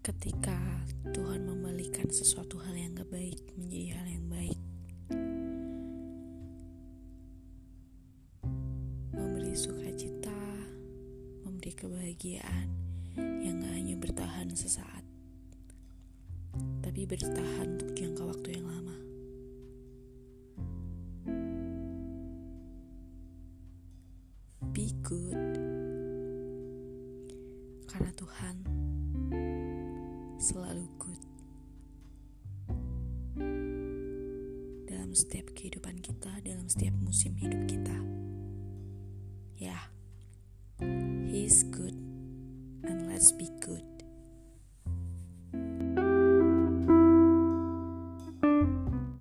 ketika Tuhan membalikan sesuatu hal yang gak baik menjadi hal yang baik. Memberi sukacita, memberi kebahagiaan yang gak hanya bertahan sesaat, tapi bertahan untuk jangka waktu yang lama. Be good, karena Tuhan selalu good dalam setiap kehidupan kita, dalam setiap musim hidup kita. Ya, yeah, He is good, and let's be good.